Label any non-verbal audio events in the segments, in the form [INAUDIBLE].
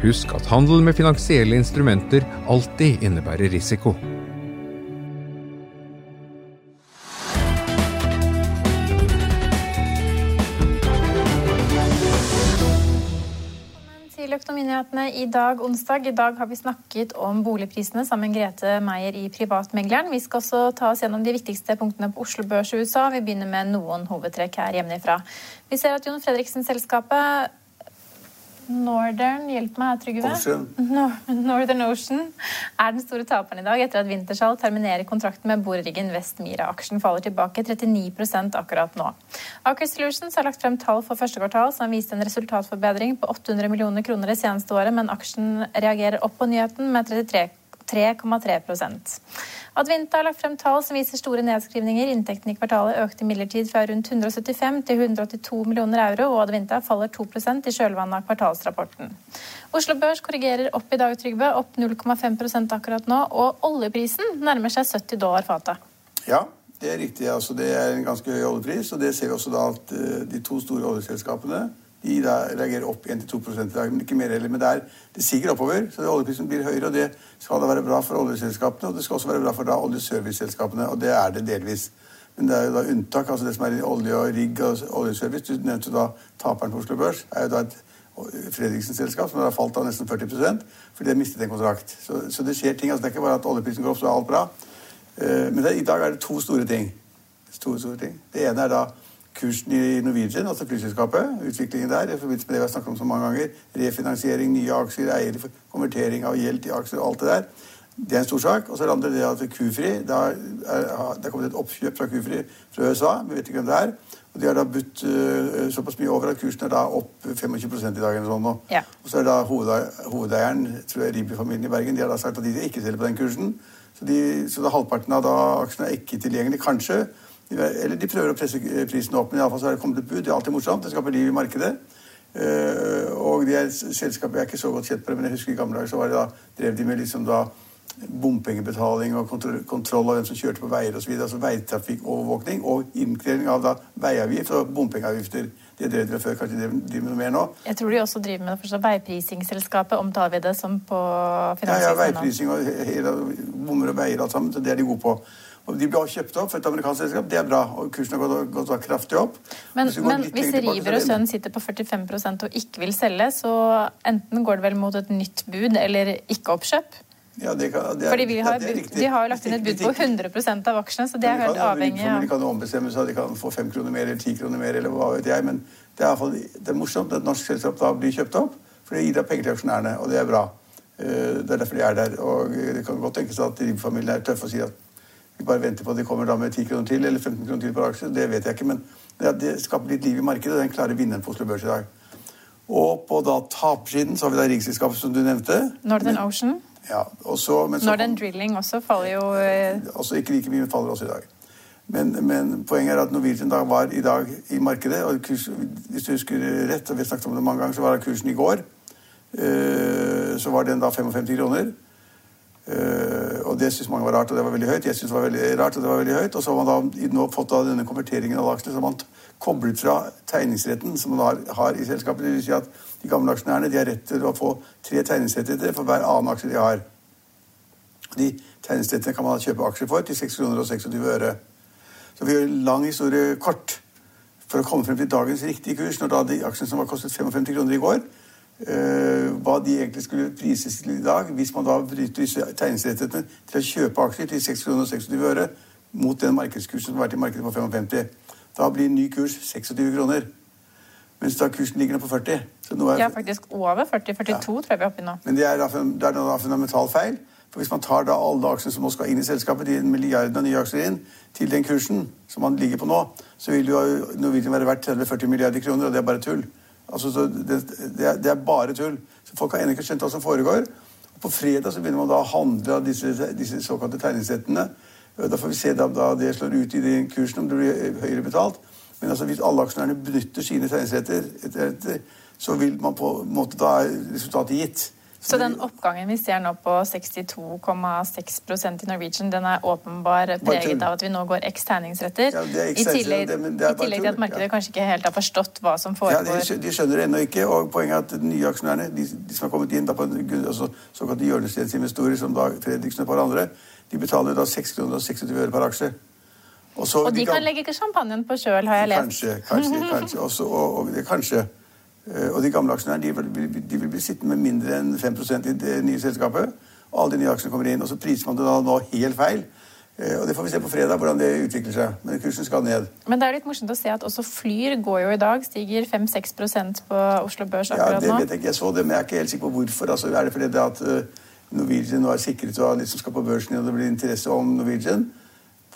Husk at handel med finansielle instrumenter alltid innebærer risiko. til Økonominyhetene i dag onsdag. I dag har vi snakket om boligprisene sammen med Grete Meier i Privatmegleren. Vi skal også ta oss gjennom de viktigste punktene på Oslo Børs i USA. Vi begynner med noen hovedtrekk her hjemmefra. Vi ser at Jon Fredriksen-selskapet Northern hjelp meg Trygve. Northern Ocean er den store taperen i dag etter at Wintershall terminerer kontrakten med boreriggen Westmira. Aksjen faller tilbake 39% akkurat nå. Aker Solutions har lagt frem tall for første kvartal som viste en resultatforbedring på 800 millioner kroner det seneste året, men aksjen reagerer opp på nyheten med 33 3,3 Advinta har lagt frem tall som viser store nedskrivninger. Inntektene i kvartalet økte imidlertid fra rundt 175 til 182 millioner euro, og Advinta faller 2% i kjølvannet av kvartalsrapporten. Oslo Børs korrigerer opp i dag, Trygve, opp 0,5% akkurat nå, og oljeprisen nærmer seg 70 dollar fatet. Ja, det er riktig. Altså, det er en ganske høy oljepris, og det ser vi også da at eh, de to store oljeselskapene de da reagerer opp 1-2 i dag, men ikke mer heller. Men det, er, det siger oppover, så oljeprisen blir høyere. og Det skal da være bra for oljeselskapene, og det skal også være bra for da oljeserviceselskapene. Og det er det delvis. Men det er jo da unntak. altså Det som er i olje og rigg og oljeservice, du nevnte da taperen på Oslo Børs, er jo da et Fredriksen-selskap som har falt av nesten 40 fordi de har mistet en kontrakt. Så, så, det skjer ting. altså Det er ikke bare at oljeprisen går opp, så er alt bra. Uh, men det, i dag er det to store ting. To store ting. Det ene er da kursen i Norwegian, altså flyselskapet. Utviklingen der i forbindelse med det vi har snakket om så mange ganger. Refinansiering, nye aksjer, eier, konvertering av gjeld til aksjer alt det der. Det er en stor sak. Og så er det andre det at Kufri Det er kommet et oppkjøp fra Kufri fra USA. Vi vet ikke hvem det er. Og de har da budt uh, såpass mye over at kursen er da opp 25% i dag. eller sånn nå. Ja. Og så er da hovedeieren, tror jeg, Ribi-familien i Bergen, de har da sagt at de ikke selger på den kursen. Så, de, så halvparten av da aksjene er ikke tilgjengelig. Kanskje eller de prøver å presse prisen opp, men iallfall så er det kommet et bud. Det er alltid morsomt. Det skaper liv i markedet. Uh, og de er selskapet jeg er ikke så godt kjent på det, men jeg husker i gamle dager så var det da, drev de med liksom da bompengebetaling og kontroll, av hvem som kjørte på veier osv. Altså veitrafikkovervåkning og innkreving av da veiavgift og bompengeavgifter. Det drev de før, kanskje de driver med noe mer nå. Jeg tror de også driver med det, forstå, Veiprisingsselskapet omtaler vi det som på finanskrisen. Ja, ja, veiprising og bommer og veier alt sammen. Det er de gode på. De blir kjøpt opp for et amerikansk selskap. Det er bra. og Kursen har gått, gått, kraftig opp. Men hvis, men hvis River og Sønn sitter på 45% og ikke vil selge, så enten går det vel mot et nytt bud eller ikke-oppkjøp? Ja, det kan, det er, Fordi har, ja, De har jo lagt inn et bud på 100% av aksjene, så det er helt avhengig av De kan ombestemme seg, de kan få fem kroner mer eller ti kroner mer, eller hva vet jeg. Men det er, det er morsomt at et norsk selskap da blir kjøpt opp, for det gir da penger til aksjonærene, og det er bra. Eh, det er derfor de er der. Og det kan godt tenkes at Ribb-familien er tøffe og sier at vi bare venter på at de kommer da med 10 kroner til eller 15 kroner til per aksje. Det vet jeg ikke, men det skaper litt liv i markedet. Den klarer vinneren på Oslo Børs i dag. Og på da tapersiden så har vi da riggselskapet som du nevnte. Northern Ocean. Ja, også, men så, Northern Drilling også faller jo eh, Også Ikke like mye men faller også i dag. Men, men, poenget er at Norwegian da var i dag i markedet. og kurs, Hvis du husker rett, og vi har snakket om det mange ganger, så var kursen i går uh, så var den da 55 kroner. Og det syntes mange var rart, og det var veldig høyt. Jeg syntes det var veldig rart, og det var veldig høyt. Og så har man da nå fått da denne konverteringen av aksjene, så har man koblet fra tegningsretten som man har, har i selskapet. Det vil si at de gamle aksjonærene de har rett til å få tre tegningsrettigheter for hver annen aksje de har. De tegningsrettene kan man kjøpe aksjer for til 6 kroner og 26 øre. Så vi gjør lang historie kort for å komme frem til dagens riktige kurs, når da de aksjene som var kostet 55 kroner i går, hva de egentlig skulle prises til i dag, hvis man da bryter disse tegningsrettighetene til å kjøpe aksjer til 6 kroner og 26 øre mot den markedskursen som har vært i markedet på 55. Da blir ny kurs 26 kroner. Mens da kursen ligger nå på 40. Så nå er, ja, faktisk over 40. 42 ja. tror jeg vi er oppe i nå. Men det er da, det er da fundamental feil. For Hvis man tar da alle aksjene som nå skal inn i selskapet, de milliardene av nye aksjer inn, til den kursen som man ligger på nå, så vil jo Norwegian være verdt 30-40 milliarder kroner, og det er bare tull. Altså, det, det, er, det, er, bare tull. Så Folk har ennå ikke skjønt hva som foregår. Og På fredag så begynner man da å handle av disse, disse såkalte tegningsrettene. Da får vi se da, det slår ut i den kursen, om det blir høyere betalt. Men altså, hvis alle aksjonærene benytter sine tegningsretter, så vil man på en måte da resultatet gitt. Så den oppgangen vi ser nå på 62,6% i Norwegian, den er åpenbar preget av at vi nå går eks tegningsretter? Ja, I tillegg, i tillegg til at markedet ja. kanskje ikke helt har forstått hva som foregår? Ja, de, de skjønner det ennå ikke. Og poenget er at de nye aksjonærene, de, de som har kommet inn da på altså, såkalte hjørnesteinsinvestorer, som da Fredriksen og et par andre, de betaler da 6 kroner og 26 øre per aksje. Og, så, og de, de kan, kan legge champagnen på sjøl, har jeg lest. Kanskje. kanskje, kanskje [LAUGHS] også, og, og, kanskje. Eh, og de gamle aksjonærene de vil, de vil bli sittende med mindre enn 5% i det nye selskapet. Og alle de nye aksjene kommer inn. Og så priser man det da nå helt feil. Eh, og Det får vi se på fredag, hvordan det utvikler seg. Men kursen skal ned. Men det er litt morsomt å se at også Flyr går jo i dag. Stiger 5-6% på Oslo Børs akkurat nå. Ja, det vet jeg ikke. Jeg så det, men jeg er ikke helt sikker på hvorfor. Altså, er det fordi det at eh, Norwegian nå er sikret og som skal på børsen, og det blir interesse om Norwegian?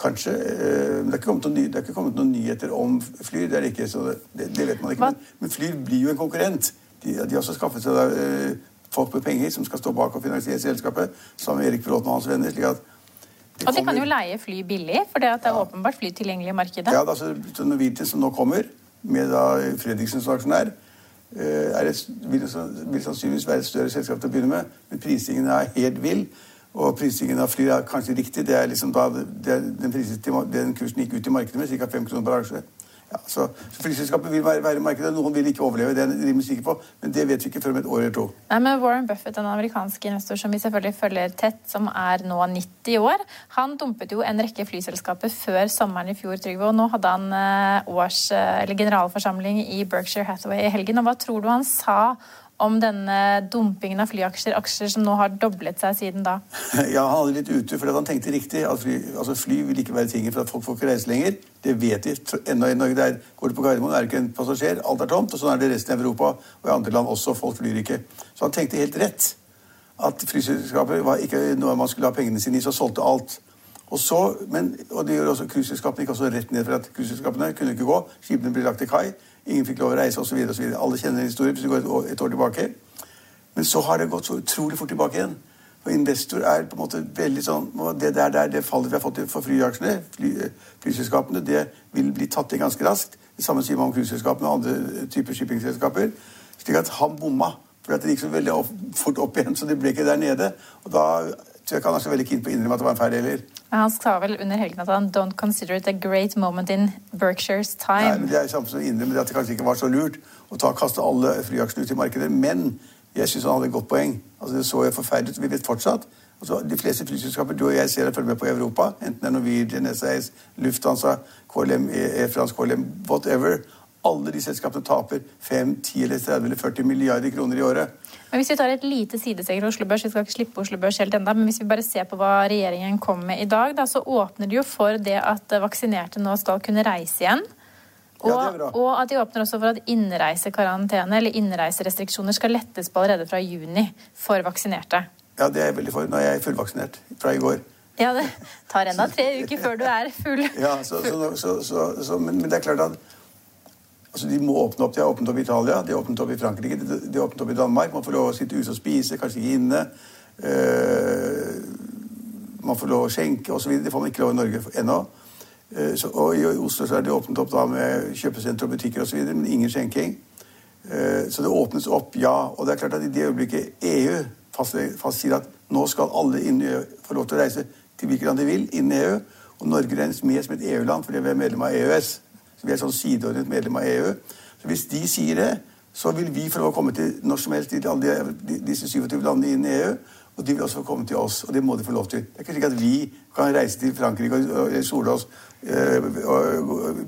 Kanskje. Eh, det er ikke kommet noen, ikke kommet noen nyheter om Flyr. Det er ikke, så det, det vet man ikke. Men, men, Flyr blir jo en konkurrent. De, de har også skaffet seg der, eh, folk med penger som skal stå bak og finansiere selskapet, sammen med Erik Bråten og hans venner. slik at og de kan jo leie fly billig, for det, er ja. åpenbart fly tilgjengelig i markedet. Ja, altså Norwegian som nå kommer, med da Fredriksen som aksjonær, eh, er et, vil, vil sannsynligvis være et større selskap til å begynne med, men prisingen er helt vill. Og prisingen av fly er kanskje riktig. Det er liksom da det, den, til, den kursen gikk ut i markedet med, ca. 5 kroner per aksje. Ja, så, så flyselskapet vil være, i markedet. Noen vil ikke overleve, det er jeg rimelig sikker på, men det vet vi ikke før om et år eller to. Nei, men Warren Buffett, en amerikansk investor som vi selvfølgelig følger tett, som er nå 90 år, han dumpet jo en rekke flyselskaper før sommeren i fjor, Trygve, og nå hadde han eh, års, eh, eller generalforsamling i Berkshire Hathaway i helgen. og Hva tror du han sa om denne dumpingen av flyaksjer, aksjer som nå har doblet seg siden da? [LAUGHS] Ja, Han hadde litt utur fordi han tenkte riktig. at Fly, altså fly vil ikke være tingen for at folk får ikke reise lenger. Det vet de. Ennå i Norge der går du på Gardermoen, er det ikke en passasjer. Alt er tomt. Og sånn er det resten av Europa og i andre land også. Folk flyr ikke. Så han tenkte helt rett. At flyselskapet var ikke noe man skulle ha pengene sine i, så solgte alt. Og så, men, og det gjør også Cruiseselskapene gikk også rett ned for at cruiseselskapene kunne ikke gå. Skipene ble lagt til kai. Ingen fikk lov å reise osv. Alle kjenner historien hvis du går et år, tilbake. Men så har det gått så utrolig fort tilbake igjen. For investor er på en måte veldig sånn Det der, der det fallet vi har fått for flyaksjene, fly, flyselskapene, det vil bli tatt inn ganske raskt. Det samme sier man om cruiseselskapene og andre typer shippingselskaper. Slik at han bomma. For det gikk så veldig fort opp igjen, så det ble ikke der nede. Og da tror jeg ikke han er så veldig keen på å innrømme at det var en feil heller. Han sa vel under helgen at han don't consider it a great moment in Berkshires time. Nei, men Det er samme som å innrømme at det kanskje ikke var så lurt å ta kaste alle flyaksjene ut i markedet. Men jeg syns han hadde et godt poeng. Altså Det så jo forferdelig ut. Vi vet fortsatt altså De fleste flyselskaper du og jeg ser og følger med på i Europa, enten det er Norwegian, SAS, Lufthansa, KLM, Air France, KLM, whatever alle de selskapene taper 5, 10, eller 30 eller 40 milliarder kroner i året. Men Hvis vi tar et lite sidesteg fra Oslo Børs, vi skal ikke slippe Oslo Børs helt enda, men hvis vi bare ser på hva regjeringen kom med i dag, da, så åpner de jo for det at vaksinerte nå skal kunne reise igjen. Og, ja, og at de åpner også for at innreisekarantene eller innreiserestriksjoner skal lettes på allerede fra juni for vaksinerte. Ja, det er jeg veldig for. Nå er jeg fullvaksinert fra i går. Ja, det tar enda tre uker før du er full. Ja, så, så, så, men, men, det er klart at Altså, de må åpne opp. De har åpnet opp i Italia, de har åpnet opp i Frankrike, de, de har åpnet opp i Danmark. Man får lov å sitte ute og spise, kanskje ikke inne. Uh, man får lov å skjenke osv. Det får man ikke lov i Norge ennå. Uh, og I Oslo så er det åpnet opp da med kjøpesentre og butikker osv., men ingen skjenking. Uh, så det åpnes opp, ja. Og det er klart at i det øyeblikket EU fast, sier at nå skal alle inn i EU få lov til å reise til hvilket land de vil innen EU, og Norge regnes med som et EU-land fordi vi er medlem av EØS, vi er sånn sideordnet medlem av EU. Så hvis de sier det, så vil vi få lov å komme til når som helst til alle disse 27 landene innen i EU. Og de vil også få komme til oss, og det må de få lov til. Det er ikke slik at vi kan reise til Frankrike og sole oss øh,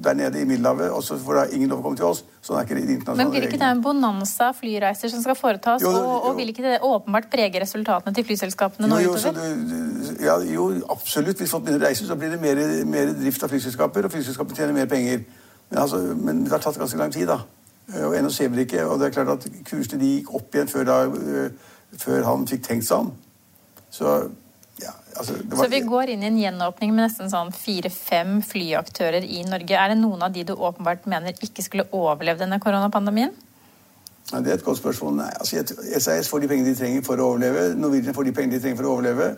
der nede i Middelhavet, og så får da ingen lov å komme til oss. Sånn er ikke det internasjonale Men vil ikke det en bonanza flyreiser som skal foretas, jo, og, og, vil ikke det åpenbart prege resultatene til flyselskapene nå jo, utover? Du, ja, jo, absolutt. Hvis folk begynner å reise, så blir det mer, mer drift av flyselskaper, og flyselskapene tjener mer penger. Men, altså, men det har tatt ganske lang tid, da. Og ennå ser vi det ikke. Og det er klart at kursene de gikk opp igjen før da øh, før han fikk tenkt seg om. Så ja, altså, var... Så vi går inn i en gjenåpning med nesten sånn fire-fem flyaktører i Norge. Er det noen av de du åpenbart mener ikke skulle overlevd denne koronapandemien? Ja, det er et godt spørsmål. Nei, altså, SAS får de pengene de trenger for å overleve. Norwegian får de pengene de trenger for å overleve.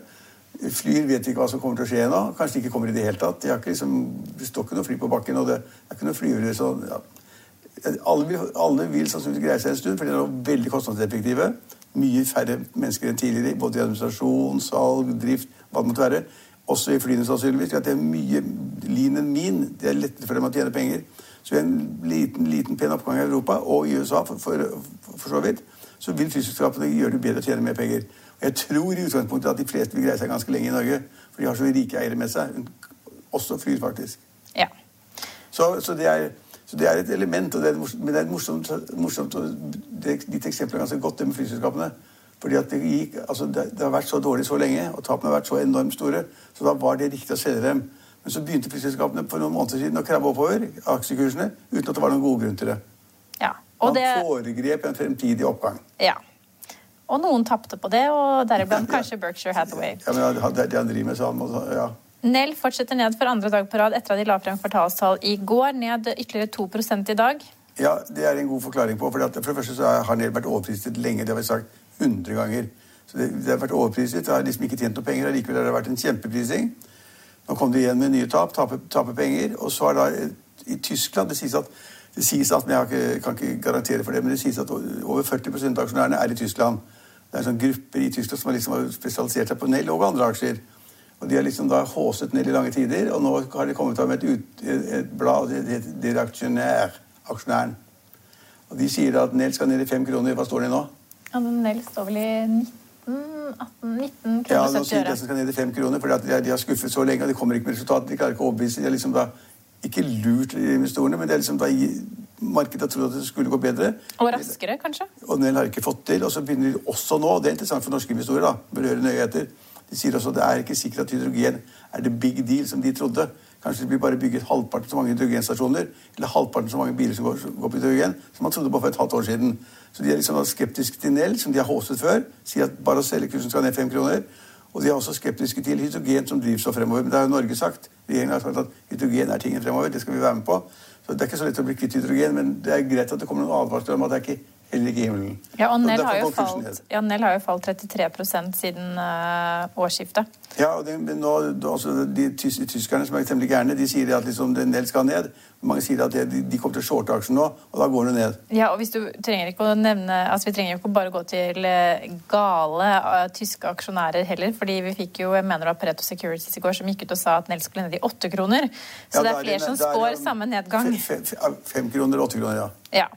Flyer vet ikke hva som kommer til å skje nå. Kanskje de ikke kommer i det hele tatt. De har ikke liksom, det står ikke noe fly på bakken, og det er ikke noe flyvere. Så, ja. alle, vil, alle vil sannsynligvis greie seg en stund, for de er veldig kostnadseffektive mye færre mennesker enn tidligere, både i administrasjon, salg, drift, hva det måtte være. Også i flyene, sannsynligvis. At det er mye lean enn min. Det er lettere for dem å tjene penger. Så en liten, liten pen oppgang i Europa, og i USA for, for, for så vidt, så vil flyselskapene gjøre det bedre å tjene mer penger. Og jeg tror i utgangspunktet at de fleste vil greie seg ganske lenge i Norge. For de har så rike eiere med seg. Også flyr, faktisk. Ja. Så, så det er så det er et element, det er men det er morsomt, morsomt det, Ditt eksempel er ganske godt, det med flyselskapene. Fordi at det, gikk, altså det, det, har vært så dårlig så lenge, og tapene har vært så enormt store. Så da var det riktig å selge dem. Men så begynte flyselskapene for noen måneder siden å krabbe oppover aksjekursene uten at det var noen god grunn til det. Ja, og Man foregrep en fremtidig oppgang. Ja. Og noen tapte på det, og deriblant kanskje Berkshire Hathaway. Ja, men det, han driver med, sammen også, ja. Nell fortsetter ned for andre dag på rad etter at de la frem kvartalstall i går. Ned ytterligere 2 i dag. Ja, det er en god forklaring på. For, for det første så har Nell vært overpriset lenge. Det har vi sagt 100 ganger. Så det, det, har vært overpriset. Det har liksom ikke tjent noe penger. Likevel har det vært en kjempeprising. Nå kom de igjen med nye tap, taper, taper penger. Og så er da i Tyskland Det sies at, det sies at men jeg kan ikke garantere for det, men det sies at over 40 av aksjonærene er i Tyskland. Det er sånne sånn grupper i Tyskland som har liksom spesialisert seg på Nell og andre aksjer. Og De har liksom da håset Nell i lange tider, og nå har de kommet med et, ut, et blad, det heter Aksjonær, Aksjonæren. Og De sier at Nell skal ned i fem kroner. Hva står det nå? Ja, Nell står vel i 19, 18, 19 kroner ja, nå sier de at den skal ned i fem kroner, for de, de, har skuffet så lenge, og de kommer ikke med resultat. De klarer ikke å overbevise. De har liksom da ikke lurt investorene, men det er liksom da markedet har trodd at det skulle gå bedre. Og raskere, kanskje? Og Nell har ikke fått til. Og så begynner de også nå, og det er interessant for norske investorer, da, bør høre nøye etter, de sier også at det er ikke sikkert at hydrogen er det big deal som de trodde. Kanskje det blir bare bygget halvparten så mange hydrogenstasjoner eller halvparten så mange biler som går, går på hydrogen, som man trodde bare for et halvt år siden. Så de er liksom skeptiske til Nell, som de har håset før. Sier at bare å selge kursen skal ned fem kroner. Og de er også skeptiske til hydrogen som drivstoff fremover. Men det har jo Norge sagt. Regjeringen har sagt at hydrogen er tingen fremover. Det skal vi være med på. Det er ikke så lett å bli kvitt hydrogen, men det er greit at det kommer noen advarsler om at det er ikke heller i himmelen. Ja, og Nell har, ja, har, jo falt 33 siden uh, årsskiftet. Ja, og det, nå, de tys tyskerne som er temmelig gærne, de sier at liksom, Nell skal ned. Mange sier at de, de kommer til å shorte aksjen nå, og da går den ned. Ja, og hvis du trenger ikke å nevne, altså Vi trenger jo ikke bare gå til eh, gale uh, tyske aksjonærer heller. fordi vi fikk jo, jeg mener det var Pareto Securities i går som gikk ut og sa at Nell skulle ned i åtte kroner. Så ja, det er flere som spår samme nedgang. Fem, fem, fem kroner, åtte kroner, ja. ja.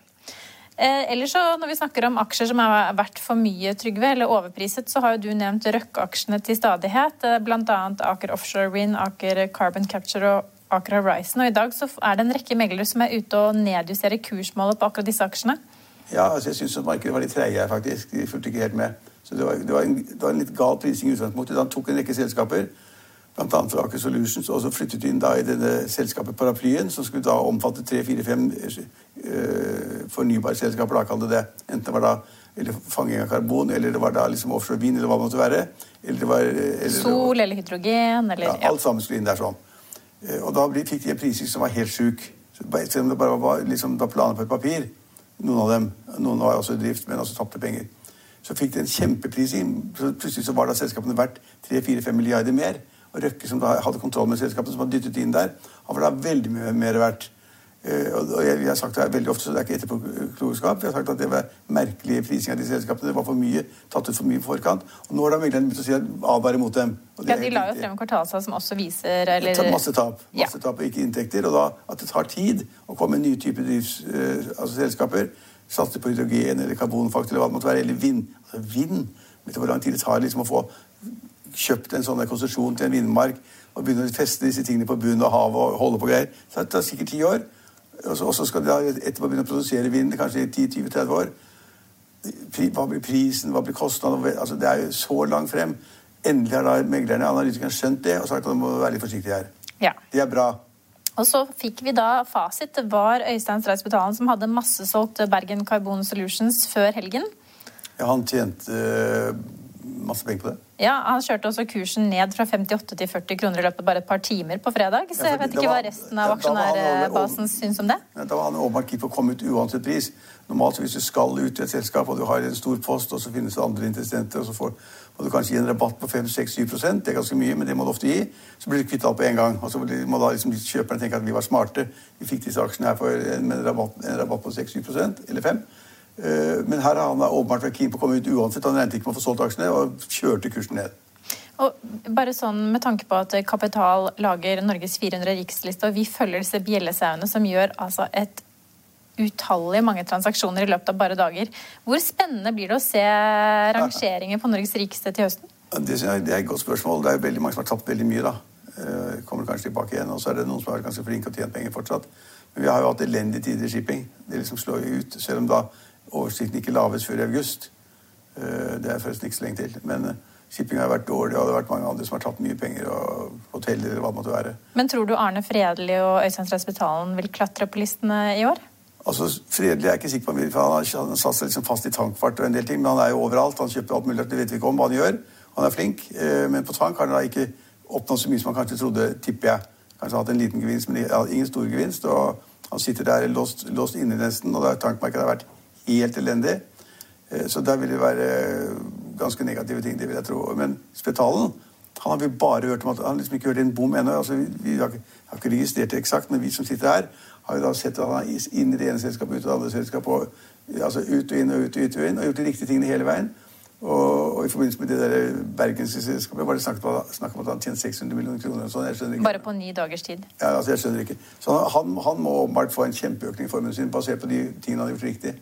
Eh, ellers så, Når vi snakker om aksjer som er verdt for mye, Trygve, eller overpriset, så har jo du nevnt Røkke-aksjene til stadighet. Eh, Bl.a. Aker Offshore Wind, Aker Carbon Capture og Aker Horizon. Og I dag så er det en rekke meglere som er ute og nedjusterer kursmålet på akkurat disse aksjene. Ja, altså jeg syns markedet var litt treige her, faktisk. De fulgte ikke helt med. Så Det var, det var, en, det var en, litt gal prising i utgangspunktet. Han tok en rekke selskaper bl.a. fra Aker Solutions, og så flyttet inn da i denne selskapet Paraplyen, som skulle da omfatte tre, fire, fem uh, fornybare selskaper, da kalte det. det. Enten det var da eller fanging av karbon, eller det var da liksom offshore vind, eller hva det måtte være. Eller det var, eller Sol eller hydrogen, eller ja, Alt sammen skulle inn der sånn. Uh, og da fikk de en prising som var helt sjuk. Selv om det bare var liksom, planer på et papir, noen av dem, noen var også i drift, men også tapte penger, så fikk de en kjempeprising. inn. plutselig så var da selskapene verdt 3-4-5 milliarder mer. Røkke, som da hadde kontroll med selskapet, som var dyttet inn der, han var da veldig mye mer verdt. Uh, og jeg, har sagt det veldig ofte, så det er ikke etterpåklokskap. Jeg har sagt at det var merkelige prising av de selskapene. Det var for mye, tatt ut for mye i forkant. Og nå har da meglerne begynt å si advare mot dem. ja, De la jo frem kvartalstall som også viser eller... Masse tap. Masse ja. tap og ikke inntekter. Og da at det tar tid å komme med nye typer drifts, uh, altså selskaper. Satse på hydrogen eller karbonfaktor eller hva det måtte være. Eller vind. Altså vind. Vet du hvor lang tid det tar liksom å få kjøpt en sånn konsesjon til en vindmark og begynner å feste disse tingene på bunnen av havet og holde på greier. Så det tar sikkert ti år. Og så, og så skal de da etterpå begynne å produsere vind, kanskje i 10-20-30 år. Hva blir prisen, hva blir kostnaden? Altså, det er jo så langt frem. Endelig har da meglerne analytikerne skjønt det og sagt at de må være litt forsiktige her. Ja. Det er bra. Og så fikk vi da fasit. Det var Øystein Streisbetalen som hadde massesolgt Bergen Carbon Solutions før helgen. Ja, han tjente uh, masse penger på det. Ja, Han kjørte også kursen ned fra 58 til 40 kroner i løpet av bare et par timer på fredag. Så jeg vet ikke hva resten av aksjonærbasen syns om det. Da var han åpenbart keen på å komme ut uansett pris. Normalt hvis du skal ut i et selskap og du har en stor post, og så finnes det andre interessenter, og så får, og du kanskje gi en rabatt på 5-6-7 Det er ganske mye, men det må du ofte gi. Så blir du kvitt alt på en gang. Og så må da liksom kjøperne tenke at vi var smarte. Vi fikk disse aksjene her for en, rabatt, en rabatt på 6-7% eller 5 Eh, men her har han åpenbart vært keen på å komme ut uansett. Han regnet ikke med å få solgt aksjene og kjørte kursen ned. Og bare sånn Med tanke på at Kapital lager Norges 400 riksliste, og vi følger disse bjellesauene som gjør altså et utallig mange transaksjoner i løpet av bare dager. Hvor spennende blir det å se rangeringer på Norges rikeste til høsten? Det, er et godt spørsmål. Det er veldig mange som har tatt veldig mye. da. Eh, kommer kanskje tilbake igjen. Og så er det noen som er ganske flinke og tjent penger fortsatt. Men vi har jo hatt elendige tider i shipping. Det liksom slår jo ut. Selv om da oversikten ikke laves før i august. Eh, det er forresten ikke så lenge til. Men eh, shipping har vært dårlig, og det har vært mange andre som har tatt mye penger. og hoteller eller hva det måtte være. Men tror du Arne Fredli og Øystein Streisbetalen vil klatre på listene i år? Altså, Fredelig er jeg ikke sikker på for han har satt seg liksom fast i tankfart og en del ting, men han er jo overalt. Han kjøper alt mulig, det vet vi ikke om hva han gjør. Han er flink, eh, men på tank har han da ikke oppnådd så mye som han kanskje trodde, tipper jeg. Kanskje hatt en liten gevinst, men ingen stor gevinst. og Han sitter der låst, låst inne nesten, og tankmarkedet har vært helt elendig. Eh, så der vil det være ganske negative ting, det vil jeg tro. Men Spetalen han har vi bare hørt om at han liksom ikke hørt en bom ennå. Altså, vi, vi har, ikke registrert det eksakt, men vi som sitter her, har jo da sett at han er inn i det ene selskapet, ut i det andre selskapet. altså ut og inn og ut og ut og inn, og gjort de riktige tingene hele veien. Og, og, i forbindelse med det der bergenske selskapet var det snakket om, at han tjente 600 millioner kroner. Sånn. Bare på ni dagers tid? Ja, altså jeg skjønner ikke. Så han, han må åpenbart få en kjempeøkning i formuen sin basert på de tingene han har gjort riktig.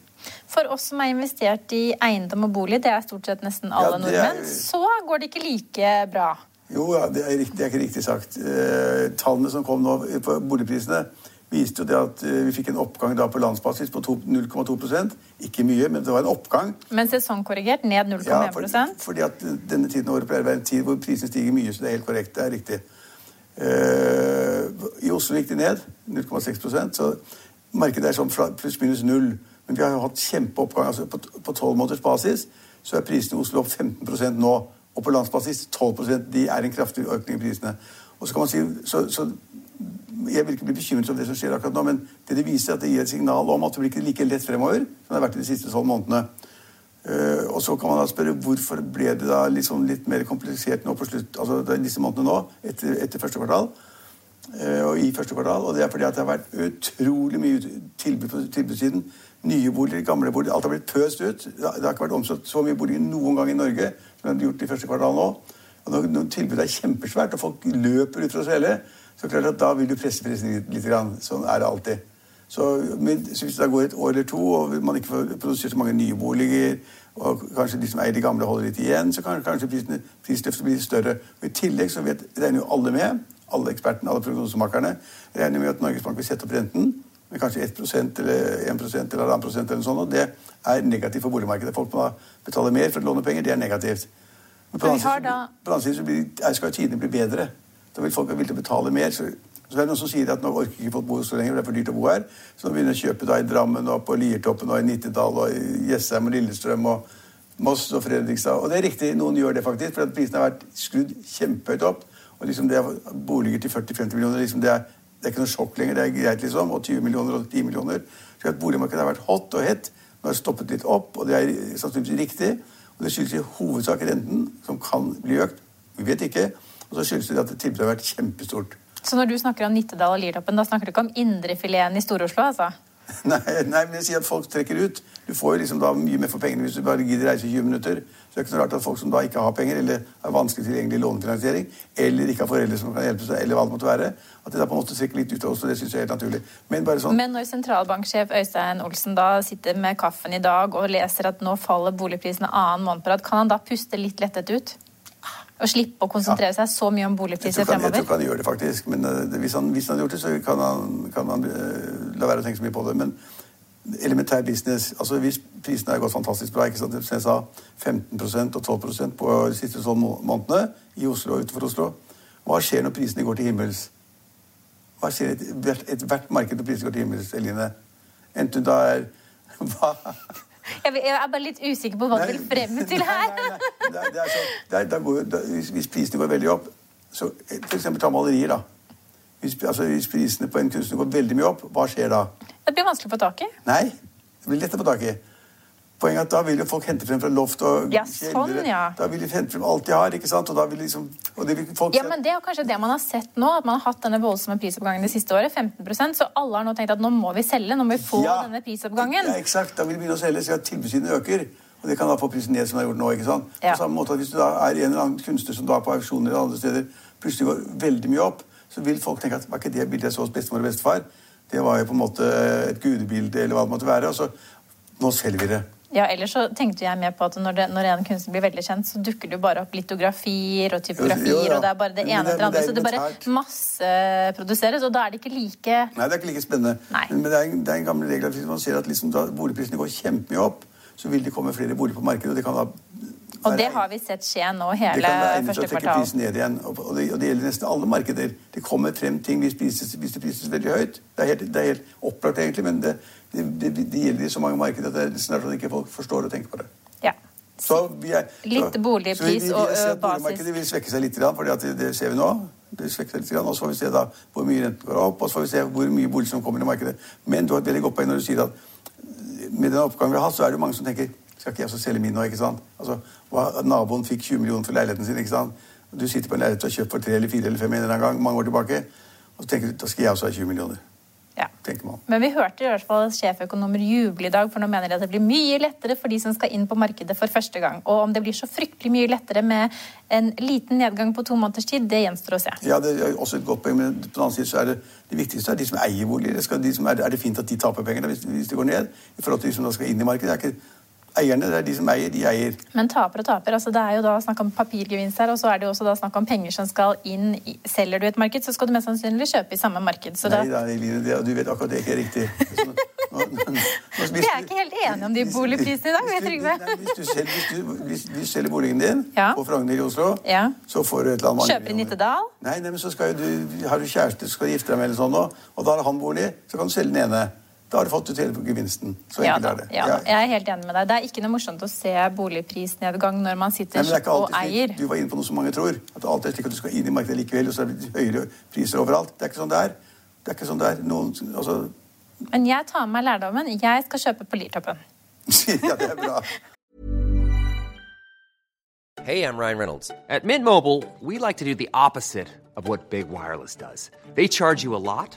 For oss som er investert i eiendom og bolig, det er stort sett nesten alle ja, nordmenn, er... så går det ikke like bra. Jo, ja, det er, riktig, det er ikke riktig sagt. Eh, tallene som kom nå på boligprisene, viste jo det at eh, vi fikk en oppgang da på landsbasis på 0,2% Ikke mye, men det var en oppgang. Men sesongkorrigert ned 0,1% ja, for, fordi at denne tiden av året pleier å være en tid hvor prisene stiger mye. Så det er helt korrekt. Det er riktig. Uh, I Oslo gikk de ned 0,6% så markedet er sånn pluss-minus null. Men vi har jo hatt kjempeoppgang. altså På tolv måneders basis så er prisene i Oslo opp 15% nå. Og på landsbasis 12% De er en kraftig økning i prisene. Og så kan man si, så, så Jeg vil ikke bli bekymret over det som skjer akkurat nå, men det det viser at det gir et signal om at det blir ikke like lett fremover som det har vært i de siste tolv månedene. Uh, og så kan man da spørre hvorfor ble det da liksom litt mer komplisert nå på slutt, altså disse månedene nå, etter, etter første kvartal. Uh, og i første kvartal, og det er fordi at det har vært utrolig mye tilbud på tilbudssiden nye boliger, gamle boliger. Alt har blitt pøst ut. Det har ikke vært omsatt så mye boliger noen gang i Norge som det har gjort i første kvartal nå. Og når, når tilbudet er kjempesvært, og folk løper ut fra å selge, så klart at da vil du presse prisen litt. litt grann. Sånn er det alltid. Så, men, så hvis det da går et år eller to, og man ikke får produsert så mange nye boliger, og kanskje de som eier de gamle, holder litt igjen, så kan kanskje prisløftet bli større. Og I tillegg så vet, regner jo alle med, alle ekspertene, alle prognosemakerne, regner med at Norges Bank vil sette opp renten med kanskje 1% eller 1% eller 1% eller sånt. Og det er negativt for boligmarkedet. Folk må betale mer for å låne penger. Det er negativt. Men på den annen side skal tidene bli bedre. Da vil folk være villige å betale mer. Så, så er det noen som sier at nå orker ikke folk bo så lenger, det er for dyrt å bo her. Så nå begynner de å kjøpe da i Drammen og på Liertoppen og i Nittedal og i Jessheim og Lillestrøm og Moss og Fredrikstad. Og det er riktig, noen gjør det faktisk, for prisene har vært skrudd kjempehøyt opp. Og liksom det er boliger til 40-50 millioner liksom det er det er ikke noe sjokk lenger. Det er greit, liksom. Og 20 millioner og 10 millioner. Så at Boligmarkedet har vært hot og hett. Nå har det stoppet litt opp, og det er sannsynligvis riktig. Og det skyldes i hovedsak renten, som kan bli økt. Vi vet ikke. Og så skyldes det at tilbudet har vært kjempestort. Så når du snakker om Nittedal og Liertoppen, da snakker du ikke om indrefileten i Stor-Oslo, altså? [LAUGHS] Nei, nei, men jeg sier at folk trekker ut. Du får jo liksom da mye mer for pengene hvis du bare gidder reise i 20 minutter. Så det er ikke så rart at folk som da ikke har penger, eller har vanskelig tilgjengelig lånefinansiering, eller ikke har foreldre som kan hjelpe seg, eller hva det måtte være, at det da på en måte trekker litt ut av oss. og Det syns jeg er helt naturlig. Men bare sånn Men når sentralbanksjef Øystein Olsen da sitter med kaffen i dag og leser at nå faller boligprisene annen måned på rad, kan han da puste litt lettet ut? Og slippe å konsentrere seg så mye om boligpriser fremover? jeg tror ikke han gjør det, faktisk. Men eh, hvis, han, hvis han hadde gjort det, så kan han, kan han eh, la være å tenke så mye på det. Men elementær business altså Hvis prisene har gått fantastisk bra, ikke sant? som jeg sa, 15% og 12% på de siste tolv månedene i Oslo og utenfor Oslo, hva skjer når prisene går til himmels? Hva skjer i ethvert et, hvert marked når prisene går til himmels, Eline? Enten da er [LAUGHS] hva? Jeg jeg er bare litt usikker på hva du vil frem til her. Nei, nei, nei. Det er, så, det er, da går, da, hvis, prisene går veldig opp så eksempel ta malerier, da. Hvis, altså, hvis prisene på en kunstner går veldig mye opp, hva skjer da? Det blir vanskelig å få tak i. Nei, det blir lett å få tak i. Poenget er at Da vil jo folk hente frem fra loft og Ja, sånn, ja. Da vil de hente frem alt de har. ikke sant? Og da vil liksom, det vil folk Ja, men Det er kanskje det man har sett nå, at man har hatt denne voldsomme prisoppgangen det siste året. 15% Så alle har nå tenkt at nå må vi selge, nå må vi få Ja. denne prisoppgangen. Ja, eksakt. Da vil de begynne å selge, så at tilbudssiden øker. Og det kan da få prisen ned, som det har gjort nå. ikke sant? Ja. På samme måte at Hvis du da er en eller annen kunstner som da på auksjoner eller andre steder plutselig går veldig mye opp, så vil folk tenke at var ikke det bildet jeg så hos bestemor og bestefar? Det var jo på en måte et gudebilde, eller hva det måtte være. Og så nå selger vi det. Ja, ellers så tenkte jeg mer på at når, det, når en kunstner blir veldig kjent, så dukker det jo bare opp litografier og typografier, Jo, ja. og det er bare det ene etter andre. Så det bare masseproduseres, og da er det ikke like Nei, det er ikke like spennende. Nei. Men det er, en- det er en gammel regel at hvis man ser at liksom boligprisene går kjempemye opp, så vil det komme flere boliger på markedet. Og det kan da Og det har vi sett skje nå hele kan være Det kan være å trekke kvartal. prisen ned igjen. Og, og, det, og det gjelder nesten alle markeder. Det kommer frem ting hvis, prises, hvis det prises veldig høyt. Det er helt, det er helt opplagt, egentlig, men det, det, gjelder i så mange markeder at det er snart at ikke folk forstår og tenker på det. Ja. Så vi er, Litt boligpris så vi- vi- og, basis. ser ø, Boligmarkedet vil svekke seg litt, for det, det ser vi nå. Det svekker seg litt, og så får vi se da hvor mye renten går opp, og så får vi se hvor mye bolig som kommer i markedet. Men du har et veldig godt poeng når du sier at med den oppgangen vi har hatt, så er det mange som tenker skal ikke jeg også selge min nå, ikke sant? Altså, hva, Naboen fikk 20 millioner for leiligheten sin, ikke sant? Du sitter på en leilighet du har kjøpt for tre eller fire eller fem en gang, mange år tilbake, og så tenker du da skal jeg også ha 20 millioner. ja. tenker man. Men vi hørte i hvert fall sjeføkonomer juble i dag, for nå mener de at det blir mye lettere for de som skal inn på markedet for første gang. Og om det blir så fryktelig mye lettere med en liten nedgang på to måneders tid, det gjenstår å se. Ja, det er også et godt poeng, men på den annen side så er det det viktigste er de som eier boliger. Det skal, de som er, er det fint at de taper penger hvis, hvis det går ned, i forhold til de som da skal inn i markedet. Det er ikke eierne, det er de som eier, de eier. Men taper og taper. altså Det er jo da snakk om papirgevinst her, og så er det jo også da snakk om penger som skal inn i Selger du et marked, så skal du mest sannsynlig kjøpe i samme marked. Så Nei, da, det, du vet akkurat det ikke er riktig. Så, nå, nå, nå, Vi er ikke helt enige om de boligprisene i dag, hvis du- Trygve. nei, Hvis du selger, hvis du, hvis, hvis du selger boligen din Ja. på Frogner i Oslo, Ja. så får du et eller annet Kjøper i. Nittedal. Nei, nei, men så skal jo du, har du kjæreste, skal du gifte deg med eller sånn, nå, og da har han bolig, så kan du selge den ene. Da har du fått ut hele gevinsten. Så Ja enkelt er det. ja, ja. Jeg er helt enig med deg. Det er ikke noe morsomt å se boligprisnedgang når man sitter er ikke og slik. eier. Du var inne på noe som mange tror. At det alltid er slik at du skal inn i markedet likevel, og så er det høyere priser overalt. Det er ikke sånn det er. Det er ikke sånn det er. Noen, altså, Men jeg tar med meg lærdommen. Jeg skal kjøpe på Liertoppen. [LAUGHS] ja, det er bra. Hey, I'm Ryan Reynolds. At Mint Mobile, we like to do the opposite of what Big Wireless does. They charge you a lot,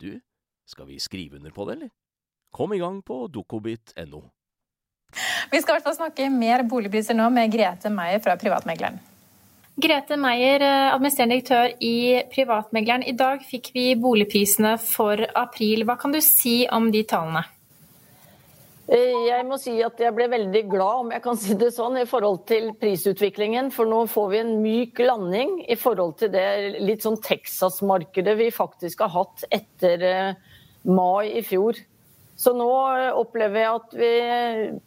du, skal vi skrive under på det, eller? Kom i gang på dokobit.no. Vi skal i hvert fall snakke mer boligpriser nå med Grete Meyer fra Privatmegleren. Grete Meyer, eh, administrerende direktør i Privatmegleren. I dag fikk vi boligprisene for april. Hva kan du si om de tallene? Eh, jeg må si at jeg ble veldig glad, om jeg kan si det sånn, i forhold til prisutviklingen. For nå får vi en myk landing i forhold til det litt sånn Texas-markedet vi faktisk har hatt etter eh, mai i fjor. Så nå opplever jeg at vi,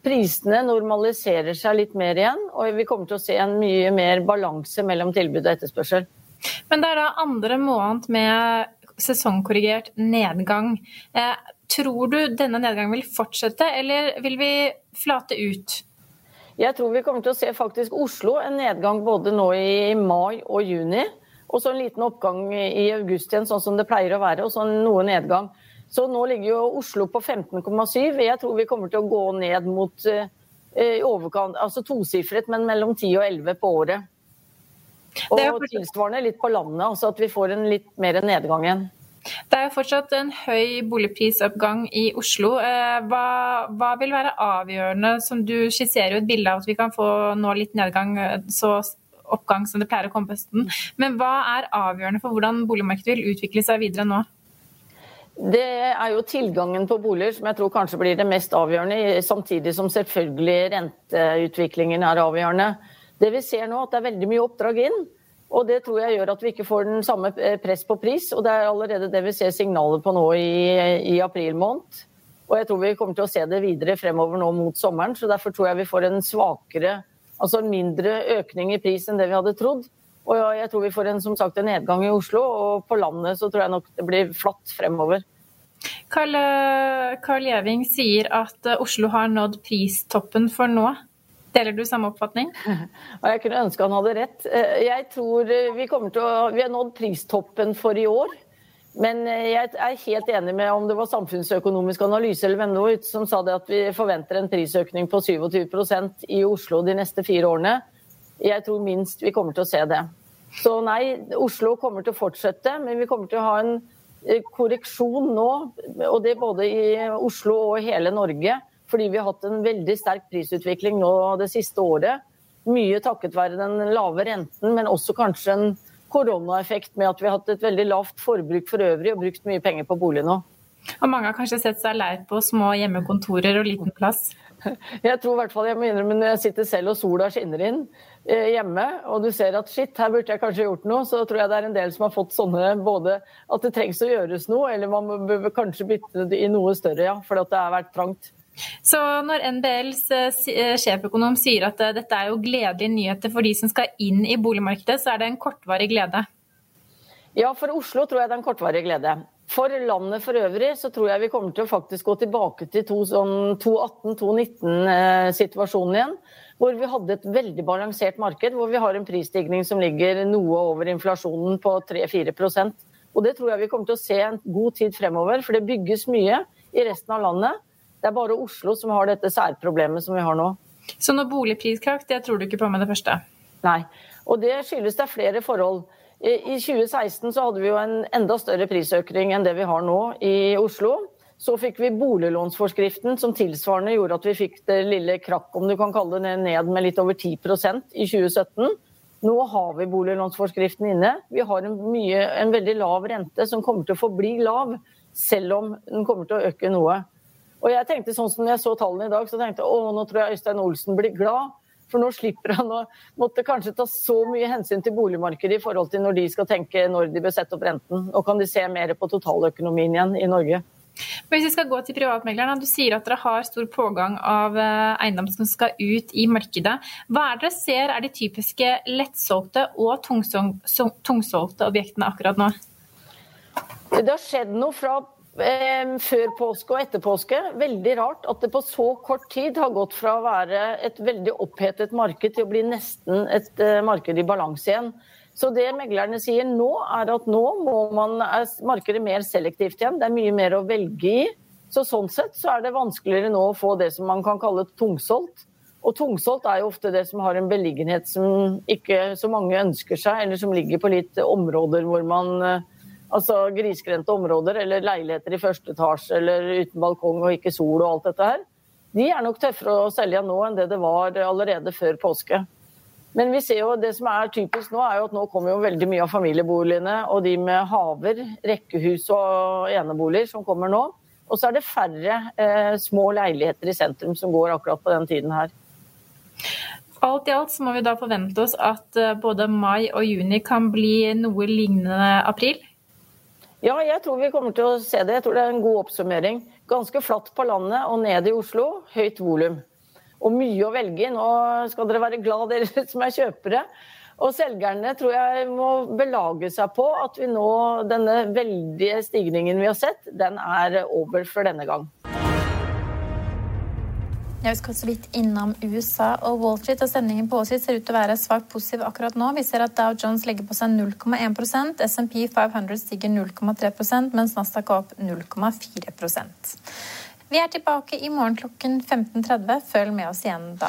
prisene normaliserer seg litt mer igjen, og vi kommer til å se en mye mer balanse mellom tilbud og etterspørsel. Men det er da andre måned med sesongkorrigert nedgang. Eh, tror du denne nedgangen vil fortsette, eller vil vi flate ut? Jeg tror vi kommer til å se faktisk Oslo en nedgang både nå i mai og juni. Og så en liten oppgang i august igjen, sånn som det pleier å være, og så noe nedgang. Så nå ligger jo Oslo på 15,7. Jeg tror vi kommer til å gå ned mot eh, i overkant, altså tosifret, men mellom 10 og 11 på året. Og tilsvarende litt på landet, altså at vi får en litt mer nedgang igjen. Det er jo fortsatt en høy boligprisoppgang i Oslo. Eh, hva, hva, vil være avgjørende, som du skisserer jo et bilde av at vi kan få nå litt nedgang, eh, så oppgang som det pleier å komme på høsten. Men hva er avgjørende for hvordan boligmarkedet vil utvikle seg videre nå? Det er jo tilgangen på boliger som jeg tror kanskje blir det mest avgjørende, samtidig som selvfølgelig renteutviklingen er avgjørende. Det vi ser nå, at det er veldig mye oppdrag inn. Og det tror jeg gjør at vi ikke får den samme eh, press på pris. Og det er allerede det vi ser signaler på nå i, i april måned. Og jeg tror vi kommer til å se det videre fremover nå mot sommeren. Så derfor tror jeg vi får en svakere, altså en mindre økning i pris enn det vi hadde trodd. Og jeg tror vi får en, som sagt, en nedgang i Oslo, og på landet så tror jeg nok det blir flatt fremover. Karl, Karl Gjeving sier at Oslo har nådd pristoppen for nå. Deler du samme oppfatning? [LAUGHS] Jeg kunne ønske han hadde rett. Jeg tror vi kommer til å Vi har nådd pristoppen for i år. Men jeg er helt enig med om det var Samfunnsøkonomisk analyse eller hvem som sa det at vi forventer en prisøkning på 27% i Oslo de neste fire årene. Jeg tror minst vi kommer til å se det. Så nei, Oslo kommer til å fortsette, men vi kommer til å ha en eh, korreksjon nå. Og det både i Oslo og hele Norge. Fordi vi har hatt en veldig sterk prisutvikling nå det siste året. Mye takket være den lave renten, men også kanskje en koronaeffekt med at vi har hatt et veldig lavt forbruk for øvrig og brukt mye penger på bolig nå. Og mange har kanskje sett seg lei på små hjemmekontorer og liten plass? Jeg tror i hvert fall jeg må innrømme når jeg sitter selv og sola skinner inn eh, hjemme, og du ser at shit, her burde jeg kanskje gjort noe, så tror jeg det er en del som har fått sånne både at det trengs å gjøres noe, eller man bør kanskje bytte det i noe større, ja, fordi det har vært trangt. Så når NBLs eh, eh, sjeføkonom sier at dette er jo gledelige nyheter for de som skal inn i boligmarkedet, så er det en kortvarig glede? Ja, for Oslo tror jeg det er en kortvarig glede. For landet for øvrig så tror jeg vi kommer til å faktisk gå tilbake til 2018-2019-situasjonen sånn igjen. Hvor vi hadde et veldig balansert marked, hvor vi har en prisstigning som ligger noe over inflasjonen på 3-4% Og Det tror jeg vi kommer til å se en god tid fremover, for det bygges mye i resten av landet. Det er bare Oslo som har dette særproblemet som vi har nå. Så noe boligpriskrakk, det tror du ikke på med det første? Nei. Og det skyldes det flere forhold. I 2016 så hadde vi jo en enda større prisøkning enn det vi har nå i Oslo. Så fikk vi boliglånsforskriften som tilsvarende gjorde at vi fikk det lille krakk, om du kan kalle det, ned med litt over 10% i 2017. Nå har vi boliglånsforskriften inne. Vi har en, mye, en veldig lav rente som kommer til å forbli lav, selv om den kommer til å øke noe. Og jeg tenkte sånn som jeg så tallene i dag, så tenkte jeg å, nå tror jeg Øystein Olsen blir glad. For nå slipper han å måtte kanskje ta så mye hensyn til boligmarkedet i forhold til når de skal tenke når de bør sette opp renten. Og kan de se mer på totaløkonomien igjen i Norge. Men hvis vi skal gå til privatmegleren, Du sier at dere har stor pågang av eh, eiendom som skal ut i markedet. Hva er det dere ser er de typiske lettsolgte og tungsolgte objektene akkurat nå? Det har skjedd noe fra før påske og etter påske. Veldig rart at det på så kort tid har gått fra å være et veldig opphetet marked til å bli nesten et eh, marked i balanse igjen. Så det meglerne sier nå, er at nå må man, er markedet mer selektivt igjen. Det er mye mer å velge i. Så sånn sett så er det vanskeligere nå å få det som man kan kalle tungsolgt. Og tungsolgt er jo ofte det som har en beliggenhet som ikke så mange ønsker seg, eller som ligger på litt områder hvor man Altså grisgrendte områder eller leiligheter i første etasje eller uten balkong og ikke sol og alt dette her. De er nok tøffere å selge nå enn det det var allerede før påske. Men vi ser jo det som er typisk nå, er jo at nå kommer jo veldig mye av familieboligene og de med haver, rekkehus og eneboliger som kommer nå. Og så er det færre eh, små leiligheter i sentrum som går akkurat på den tiden her. Alt i alt så må vi da forvente oss at eh, både mai og juni kan bli noe lignende april? Ja, jeg tror vi kommer til å se det. Jeg tror det er en god oppsummering. Ganske flatt på landet og ned i Oslo. Høyt volum. Og mye å velge i. Nå skal dere være glad dere [LAUGHS] som er kjøpere. Og selgerne tror jeg må belage seg på at vi nå, denne veldige stigningen vi har sett, den er over for denne gang. Jeg skal så vidt innom USA og Wall Street, og sendingen på Wall Street ser ut til å være svakt positiv akkurat nå. Vi ser at Dow Jones legger på seg 0,1% SMP 500 stiger 0,3% mens Nasdaq er opp 0,4% Vi er tilbake i morgen klokken 15.30. Følg med oss igjen da.